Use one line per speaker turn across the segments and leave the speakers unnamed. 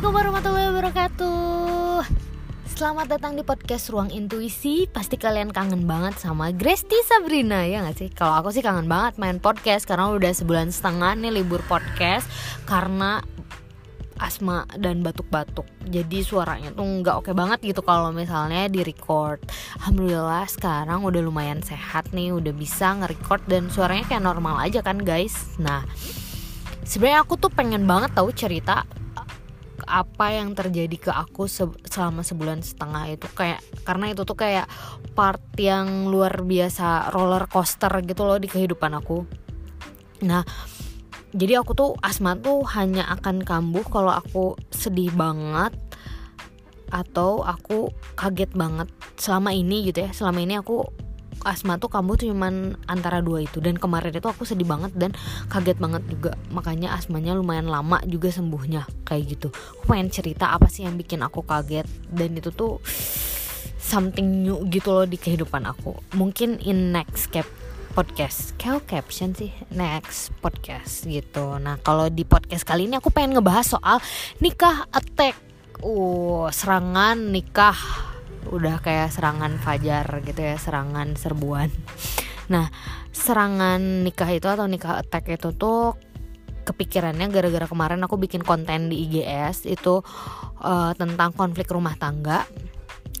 Assalamualaikum warahmatullahi wabarakatuh. Selamat datang di podcast Ruang Intuisi. Pasti kalian kangen banget sama Gresti Sabrina Ya gak sih? Kalau aku sih kangen banget main podcast Karena udah sebulan setengah nih libur podcast Karena asma dan batuk-batuk. Jadi suaranya tuh nggak oke banget gitu kalau misalnya di record alhamdulillah sekarang udah lumayan sehat nih udah bisa nge-record dan suaranya kayak normal aja kan guys? Nah sebenarnya aku tuh pengen banget tahu cerita apa yang terjadi ke aku se selama sebulan setengah itu. Kayak karena itu tuh kayak part yang luar biasa roller coaster gitu loh di kehidupan aku. Nah jadi aku tuh asma tuh hanya akan kambuh kalau aku sedih banget atau aku kaget banget selama ini gitu ya. Selama ini aku asma tuh kambuh tuh cuman antara dua itu. Dan kemarin itu aku sedih banget dan kaget banget juga. Makanya asmanya lumayan lama juga sembuhnya kayak gitu. Aku pengen cerita apa sih yang bikin aku kaget. Dan itu tuh something new gitu loh di kehidupan aku. Mungkin in next cap podcast. Kayak caption sih next podcast gitu. Nah kalau di podcast kali ini aku pengen ngebahas soal nikah attack. Uh serangan nikah udah kayak serangan fajar gitu ya serangan serbuan nah serangan nikah itu atau nikah attack itu tuh kepikirannya gara-gara kemarin aku bikin konten di IGS itu uh, tentang konflik rumah tangga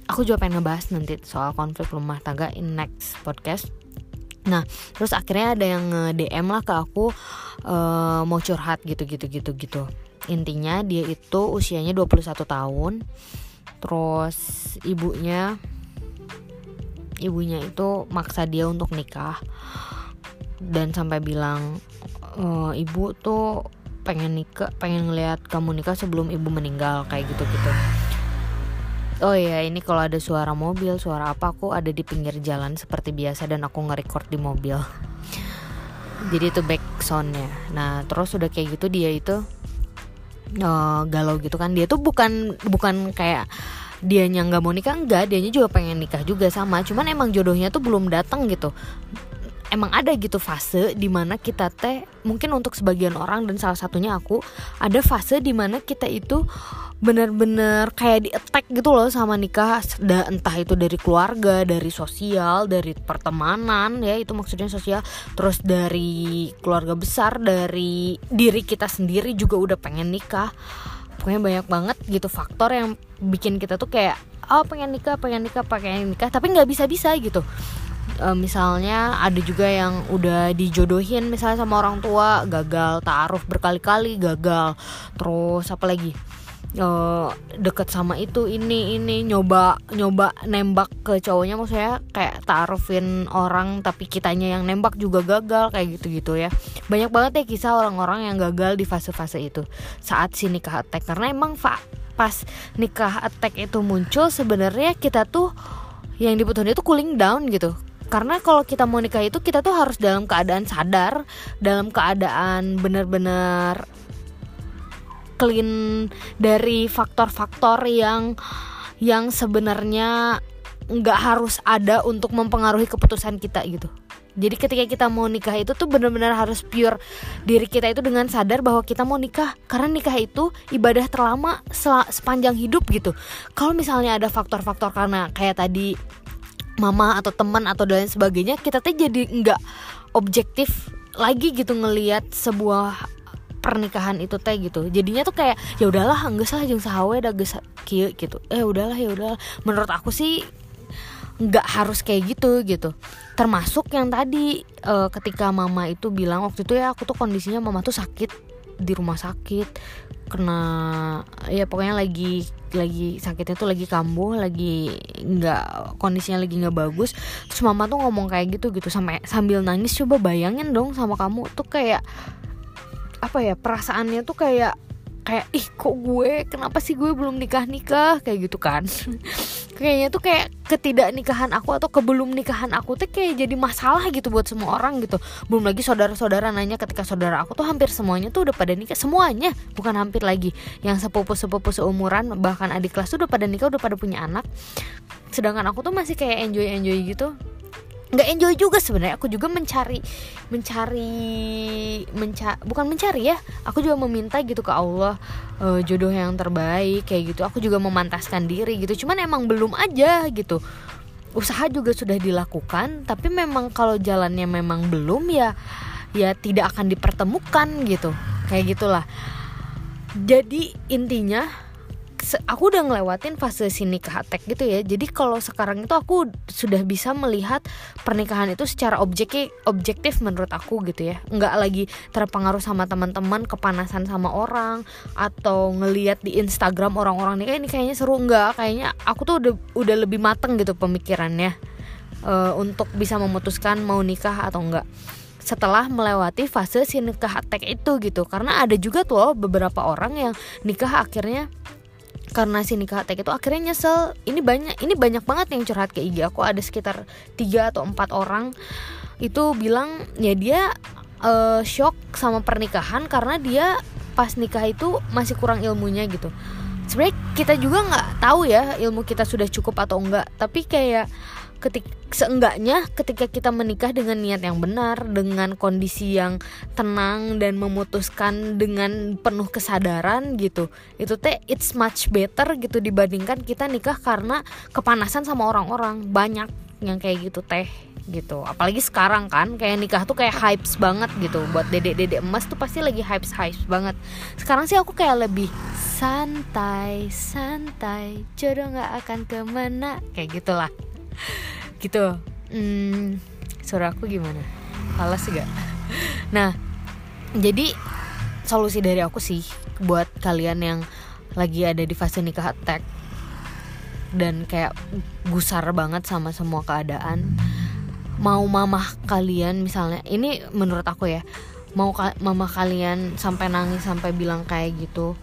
aku juga pengen ngebahas nanti soal konflik rumah tangga in next podcast Nah, terus akhirnya ada yang DM lah ke aku uh, mau curhat gitu gitu gitu gitu. Intinya dia itu usianya 21 tahun. Terus ibunya ibunya itu maksa dia untuk nikah. Dan sampai bilang e, ibu tuh pengen nikah pengen ngeliat kamu nikah sebelum ibu meninggal kayak gitu gitu Oh iya ini kalau ada suara mobil Suara apa aku ada di pinggir jalan Seperti biasa dan aku nge-record di mobil. Jadi itu back soundnya. Nah terus udah kayak gitu dia itu uh, Galau gitu kan. Dia tuh bukan bukan kayak Dianya nggak mau nikah enggak Dianya juga pengen nikah juga sama. Cuman emang jodohnya tuh belum datang gitu emang ada gitu fase di mana kita teh mungkin untuk sebagian orang dan salah satunya aku ada fase di mana kita itu bener-bener kayak di attack gitu loh sama nikah. Entah itu dari keluarga dari sosial dari pertemanan ya itu maksudnya sosial. Terus dari keluarga besar dari diri kita sendiri juga udah pengen nikah. Pokoknya banyak banget gitu faktor yang bikin kita tuh kayak oh pengen nikah pengen nikah pengen nikah tapi nggak bisa bisa gitu e, misalnya ada juga yang udah dijodohin misalnya sama orang tua gagal taaruf berkali-kali gagal. Terus apa lagi? Uh, deket sama itu ini ini nyoba nyoba nembak ke cowoknya. Maksudnya kayak taarufin orang tapi kitanya yang nembak juga gagal kayak gitu gitu ya. Banyak banget ya kisah orang-orang yang gagal di fase-fase itu. Saat si nikah attack. Karena emang fa pas nikah attack itu muncul sebenarnya kita tuh yang dibutuhin itu cooling down gitu karena kalau kita mau nikah itu kita tuh harus dalam keadaan sadar dalam keadaan bener-bener clean dari faktor-faktor yang yang sebenarnya nggak harus ada untuk mempengaruhi keputusan kita gitu. Jadi ketika kita mau nikah itu tuh benar-benar harus pure diri kita itu dengan sadar bahwa kita mau nikah karena nikah itu ibadah terlama sepanjang hidup gitu. Kalau misalnya ada faktor-faktor karena kayak tadi mama atau teman atau dan lain sebagainya, kita tuh jadi nggak objektif lagi gitu ngelihat sebuah pernikahan itu teh gitu. Jadinya tuh kayak ya udahlah enggak salah jeng sahawe dah geus gitu. Eh udahlah ya udahlah. Menurut aku sih nggak harus kayak gitu gitu. Termasuk yang tadi e, ketika mama itu bilang waktu itu ya aku tuh kondisinya mama tuh sakit di rumah sakit kena ya pokoknya lagi lagi sakitnya tuh lagi kambuh lagi nggak kondisinya lagi nggak bagus. Terus mama tuh ngomong kayak gitu gitu. Sampai sambil nangis coba bayangin dong sama kamu tuh kayak apa ya perasaannya tuh kayak kayak ih kok gue? Kenapa sih gue belum nikah nikah kayak gitu kan kayaknya tuh kayak ketidaknikahan aku atau kebelum nikahan aku tuh kayak jadi masalah gitu buat semua orang gitu. Belum lagi saudara-saudara nanya ketika saudara aku tuh hampir semuanya tuh udah pada nikah. Semuanya bukan hampir lagi. Yang sepupu sepupu seumuran bahkan adik kelas tuh udah pada nikah udah pada punya anak. Sedangkan aku tuh masih kayak enjoy enjoy gitu nggak enjoy juga sebenarnya. Aku juga mencari mencari menca bukan mencari ya. Aku juga meminta gitu ke Allah uh, jodoh yang terbaik kayak gitu. Aku juga memantaskan diri gitu. Cuman emang belum aja gitu. Usaha juga sudah dilakukan tapi memang kalau jalannya memang belum ya ya tidak akan dipertemukan gitu. Kayak gitulah. Jadi intinya aku udah ngelewatin fase sini ke hatek gitu ya. Jadi kalau sekarang itu aku sudah bisa melihat pernikahan itu secara objektif objektif menurut aku gitu ya. Nggak lagi terpengaruh sama teman-teman kepanasan sama orang atau ngeliat di Instagram orang-orang nikah ini kayaknya seru. Nggak kayaknya aku tuh udah udah lebih mateng gitu pemikirannya uh, untuk bisa memutuskan mau nikah atau enggak setelah melewati fase si nikah hatek itu gitu. Karena ada juga tuh beberapa orang yang nikah akhirnya karena si nikah tek itu akhirnya nyesel. Ini banyak ini banyak banget yang curhat ke IG aku ada sekitar tiga atau empat orang. Itu bilang ya dia uh, shock sama pernikahan karena dia pas nikah itu masih kurang ilmunya gitu. Sebenarnya kita juga nggak tahu ya ilmu kita sudah cukup atau enggak. Tapi kayak ketik seenggaknya ketika kita menikah dengan niat yang benar dengan kondisi yang tenang dan memutuskan dengan penuh kesadaran gitu itu teh it's much better gitu dibandingkan kita nikah karena kepanasan sama orang-orang banyak yang kayak gitu teh gitu. Apalagi sekarang kan kayak nikah tuh kayak hypes banget gitu. Buat dedek-dedek emas tuh pasti lagi hypes banget. Sekarang sih aku kayak lebih santai santai jodoh nggak akan ke mana kayak gitulah gitu. Hmm, suara aku gimana? Alas gak nah jadi solusi dari aku sih buat kalian yang lagi ada di fase nikah attack dan kayak gusar banget sama semua keadaan mau mamah kalian misalnya ini menurut aku ya mau ka mama kalian sampai nangis sampai bilang kayak gitu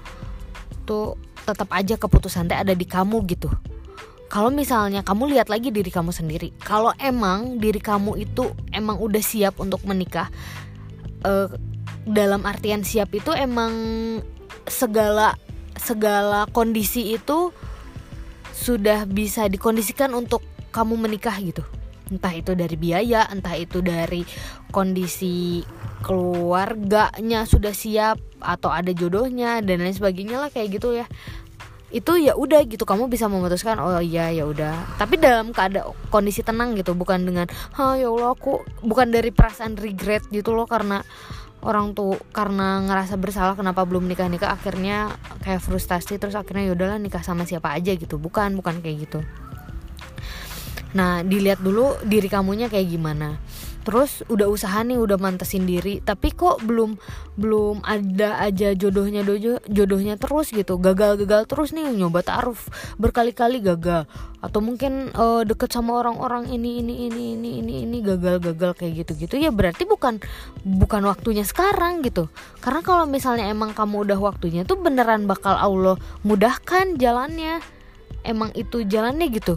tuh tetap aja keputusan teh ada di kamu gitu kalau misalnya kamu lihat lagi diri kamu sendiri kalau emang diri kamu itu emang udah siap untuk menikah uh, dalam artian siap itu emang segala segala kondisi itu sudah bisa dikondisikan untuk kamu menikah gitu. Entah itu dari biaya entah itu dari kondisi keluarganya sudah siap atau ada jodohnya dan lain sebagainya lah kayak gitu ya itu ya udah gitu kamu bisa memutuskan oh iya ya udah. Tapi dalam keadaan kondisi tenang gitu bukan dengan ha ya Allah aku bukan dari perasaan regret gitu loh karena orang tuh karena ngerasa bersalah kenapa belum nikah nikah akhirnya kayak frustasi terus akhirnya ya udahlah nikah sama siapa aja gitu. Bukan bukan kayak gitu. Nah dilihat dulu diri kamunya kayak gimana terus udah usaha nih udah mantesin diri. Tapi kok belum belum ada aja jodohnya dojo jodohnya terus gitu. Gagal-gagal terus nih nyoba taruh. Berkali-kali gagal. Atau mungkin uh, deket sama orang-orang ini ini ini ini ini ini gagal-gagal kayak gitu-gitu. Ya berarti bukan bukan waktunya sekarang gitu. Karena kalau misalnya emang kamu udah waktunya tuh beneran bakal Allah mudahkan jalannya. Emang itu jalannya gitu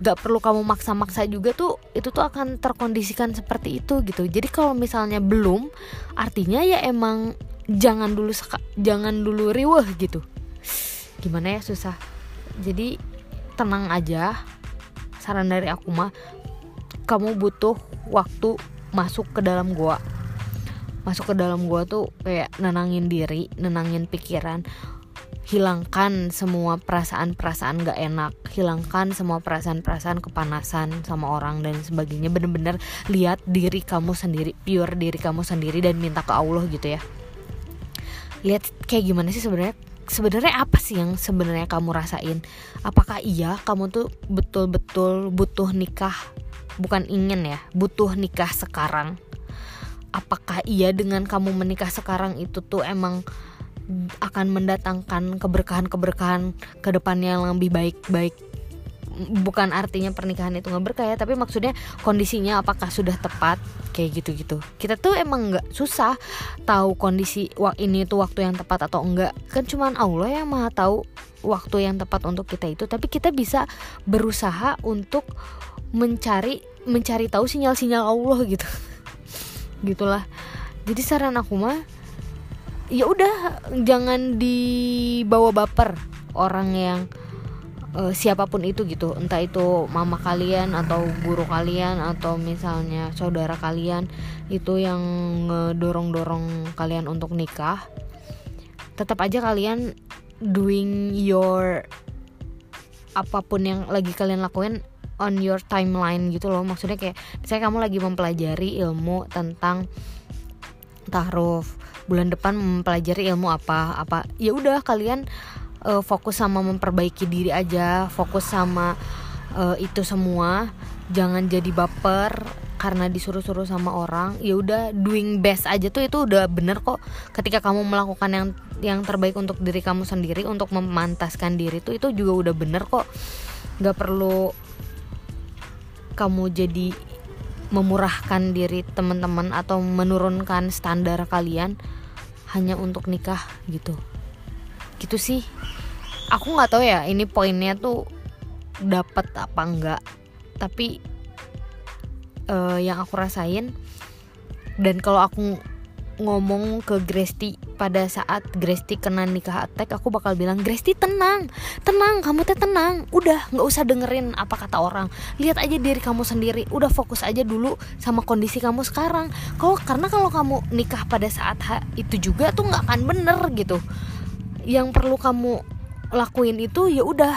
gak perlu kamu maksa-maksa juga tuh itu tuh akan terkondisikan seperti itu gitu. Jadi kalau misalnya belum artinya ya emang jangan dulu jangan dulu riweh gitu. Gimana ya susah. Jadi tenang aja saran dari aku mah kamu butuh waktu masuk ke dalam gua. Masuk ke dalam gua tuh kayak nenangin diri nenangin pikiran hilangkan semua perasaan-perasaan gak enak. Hilangkan semua perasaan-perasaan kepanasan sama orang dan sebagainya. Bener-bener lihat diri kamu sendiri pure diri kamu sendiri dan minta ke Allah gitu ya. Lihat kayak gimana sih sebenarnya? Sebenarnya apa sih yang sebenarnya kamu rasain? Apakah iya kamu tuh betul-betul butuh nikah? Bukan ingin ya butuh nikah sekarang. Apakah iya dengan kamu menikah sekarang itu tuh emang akan mendatangkan keberkahan-keberkahan ke depannya yang lebih baik-baik bukan artinya pernikahan itu nggak berkah ya tapi maksudnya kondisinya apakah sudah tepat? Kayak gitu-gitu. Kita tuh emang nggak susah tahu kondisi wah ini tuh waktu yang tepat atau enggak kan cuman Allah yang maha tahu waktu yang tepat untuk kita itu. Tapi kita bisa berusaha untuk mencari mencari tahu sinyal-sinyal Allah gitu. Gitulah. Jadi saran aku mah ya udah jangan dibawa baper orang yang uh, siapa pun itu gitu. Entah itu mama kalian atau guru kalian atau misalnya saudara kalian itu yang ngedorong-dorong kalian untuk nikah. Tetap aja kalian doing your apa pun yang lagi kalian lakuin on your timeline gitu loh. Maksudnya kayak misalnya kamu lagi mempelajari ilmu tentang tahruf bulan depan mempelajari ilmu apa apa. Ya udah kalian uh, fokus sama memperbaiki diri aja fokus sama uh, itu semua. Jangan jadi baper karena disuruh-suruh sama orang. Ya udah doing best aja tuh itu udah bener kok. Ketika kamu melakukan yang yang terbaik untuk diri kamu sendiri untuk memantaskan diri tuh itu juga udah bener kok. Nggak perlu kamu jadi memurahkan diri teman-teman atau menurunkan standar kalian hanya untuk nikah gitu. Gitu sih. Aku nggak tahu ya ini poinnya tuh dapat apa enggak tapi uh, yang aku rasain dan kalau aku ngomong ke Gresti pada saat Gresti kena nikah attack aku bakal bilang Gresti tenang. Tenang kamu teh tenang. Udah nggak usah dengerin apa kata orang. Lihat aja diri kamu sendiri. Udah fokus aja dulu sama kondisi kamu sekarang. Kalau karena kalau kamu nikah pada saat itu juga tuh nggak akan bener gitu. Yang perlu kamu lakuin itu ya udah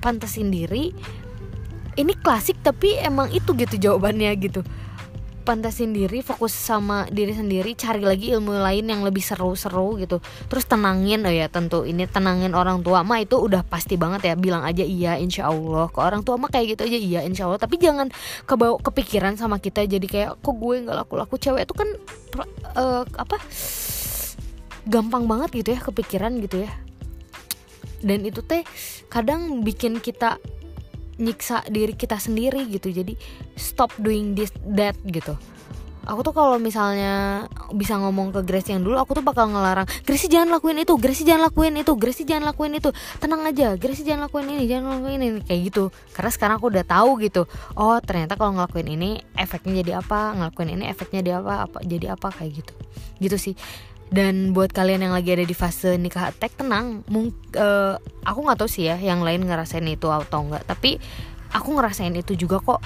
pantesin diri. Ini klasik tapi emang itu gitu jawabannya gitu pantasin diri fokus sama diri sendiri cari lagi ilmu lain yang lebih seru-seru gitu. Terus tenangin oh ya tentu ini tenangin orang tua mah itu udah pasti banget ya bilang aja iya insya Allah. Ke orang tua mah kayak gitu aja iya insya Allah. Tapi jangan kebawa kepikiran sama kita jadi kayak kok gue nggak laku-laku? Cewek itu kan uh, apa gampang banget gitu ya kepikiran gitu ya. Dan itu teh kadang bikin kita nyiksa diri kita sendiri gitu. Jadi stop doing this that gitu. Aku tuh kalau misalnya bisa ngomong ke Grace yang dulu aku tuh bakal ngelarang Grace jangan lakuin itu Grace jangan lakuin itu Grace jangan lakuin itu. Tenang aja Grace jangan lakuin ini jangan lakuin ini. Kayak gitu. Karena sekarang aku udah tahu gitu oh ternyata kalau ngelakuin ini efeknya jadi apa ngelakuin ini efeknya jadi apa apa jadi apa kayak gitu. Gitu sih dan buat kalian yang lagi ada di fase nikah attack tenang. Mung, uh, aku nggak tahu sih ya yang lain ngerasain itu atau enggak tapi aku ngerasain itu juga kok.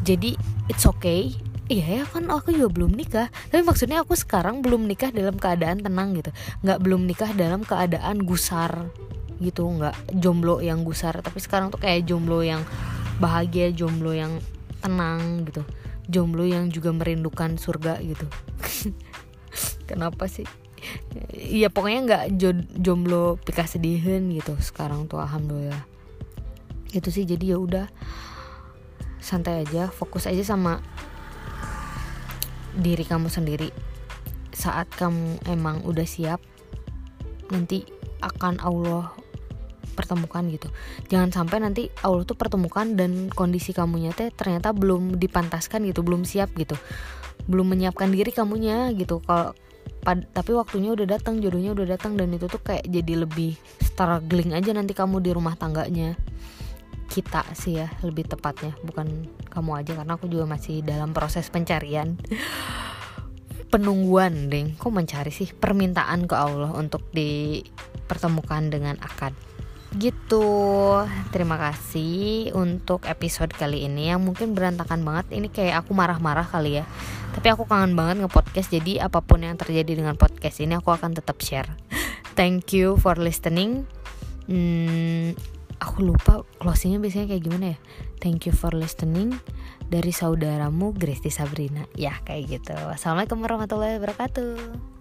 Jadi it's okay. Iya ya kan aku juga belum nikah. Tapi maksudnya aku sekarang belum nikah dalam keadaan tenang gitu. Nggak belum nikah dalam keadaan gusar gitu. Nggak jomblo yang gusar. Tapi sekarang tuh kayak jomblo yang bahagia jomblo yang tenang gitu. Jomblo yang juga merindukan surga gitu. Kenapa sih Iya pokoknya nggak jomblo pika sedihin gitu sekarang tuh alhamdulillah. Itu sih jadi ya udah santai aja fokus aja sama diri kamu sendiri. Saat kamu emang udah siap nanti akan Allah pertemukan gitu. Jangan sampai nanti Allah tuh pertemukan dan kondisi kamunya teh ternyata belum dipantaskan gitu belum siap gitu. Belum menyiapkan diri kamunya gitu. Kalau Pad tapi waktunya udah datang jodohnya udah datang dan itu tuh kayak jadi lebih struggling aja nanti kamu di rumah tangganya. Kita sih ya lebih tepatnya bukan kamu aja karena aku juga masih dalam proses pencarian. Penungguan deng. Kok mencari sih? Permintaan ke Allah untuk dipertemukan dengan akad gitu. Terima kasih untuk episode kali ini yang mungkin berantakan banget. Ini kayak aku marah-marah kali ya. Tapi aku kangen banget nge-podcast jadi apa pun yang terjadi dengan podcast ini aku akan tetap share. Thank you for listening. Hmm, aku lupa closingnya biasanya kayak gimana ya. Thank you for listening. Dari saudaramu Gresti Sabrina. Ya kayak gitu. Assalamualaikum warahmatullahi wabarakatuh